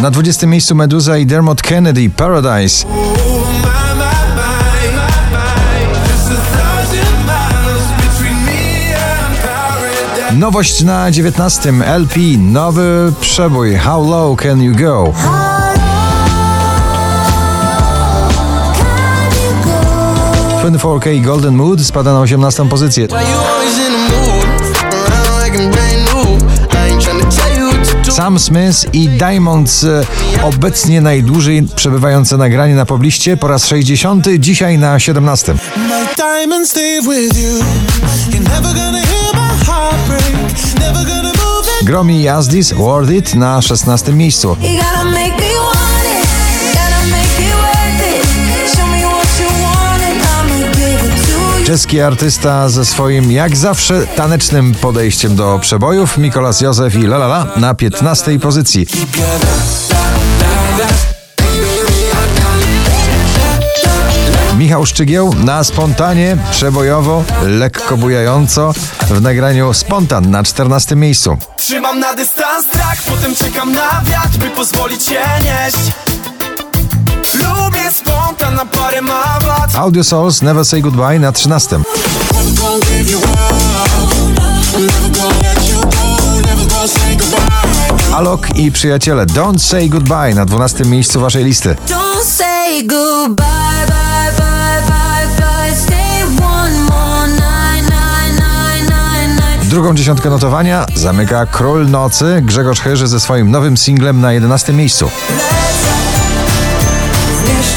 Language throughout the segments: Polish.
Na 20 miejscu Meduza i Dermot Kennedy Paradise. Nowość na 19 LP, nowy przebój How Low Can You Go? 24K Golden Mood spada na 18 pozycję. Sam Smith i Diamonds e, obecnie najdłużej przebywające nagranie na pobliście po raz 60, dzisiaj na 17. Gromi Yazdis Worth It na 16 miejscu. Czeski artysta ze swoim, jak zawsze, tanecznym podejściem do przebojów, Mikolas Józef i Lalala na 15 pozycji. Michał Szczygieł na spontanie, przebojowo, lekko bujająco w nagraniu Spontan na 14 miejscu. Trzymam na dystans strach, potem czekam na wiatr, by pozwolić się nieść. Audio Souls Never Say Goodbye na 13. Alok i przyjaciele Don't Say Goodbye na 12 miejscu waszej listy. Don't say goodbye, bye, bye, bye, bye. Stay one more night, night, night, night, night. Drugą dziesiątkę notowania zamyka Król Nocy Grzegorz Chyży ze swoim nowym singlem na 11 miejscu. W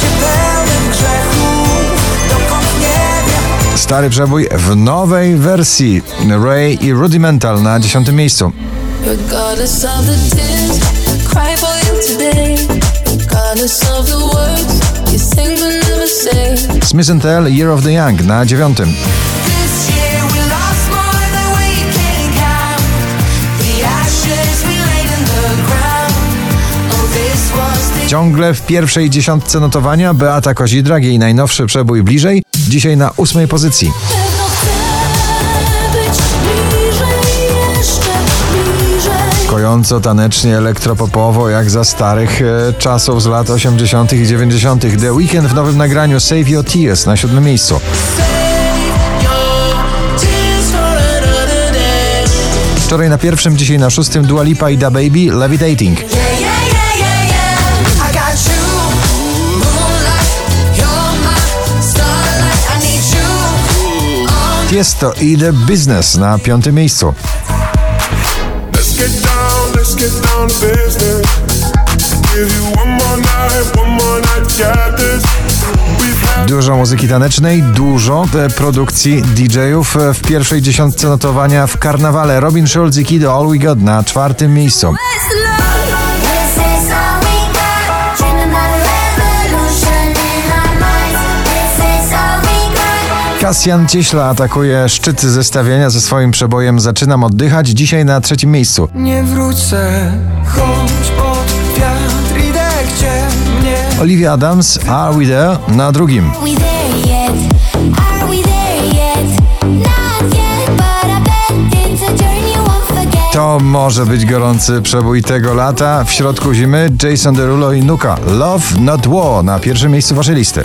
Stary przebój w nowej wersji Ray i Rudimental na 10 miejscu. Smith Tell Year of the Young na 9. This year we lost more than we can count. The ashes we laid in the ground. Oh, Ciągle w pierwszej dziesiątce notowania Beata Kozidrak, jej najnowszy przebój bliżej, dzisiaj na ósmej pozycji. Kojąco, tanecznie, elektropopowo, jak za starych e, czasów z lat 80. i 90. The Weekend w nowym nagraniu Save Your Tears na siódmym miejscu. Wczoraj na pierwszym, dzisiaj na szóstym Dua Lipa i Da Baby Levitating. One more night, got this. We've had Dużo muzyki tanecznej, dużo e, produkcji DJ-ów e, w pierwszej dziesiątce notowania w karnawale. Robin Schulz i Kid All We Got na czwartym miejscu. Kasjan Cieśla atakuje szczyt zestawienia ze swoim przebojem Zaczynam oddychać, dzisiaj na trzecim miejscu. Nie wrócę, choć pod wiatr idę gdzie mnie Olivia Adams, Are We There na drugim. To może być gorący przebój tego lata. W środku zimy Jason Derulo i Nuka. Love Not War na pierwszym miejscu waszej listy.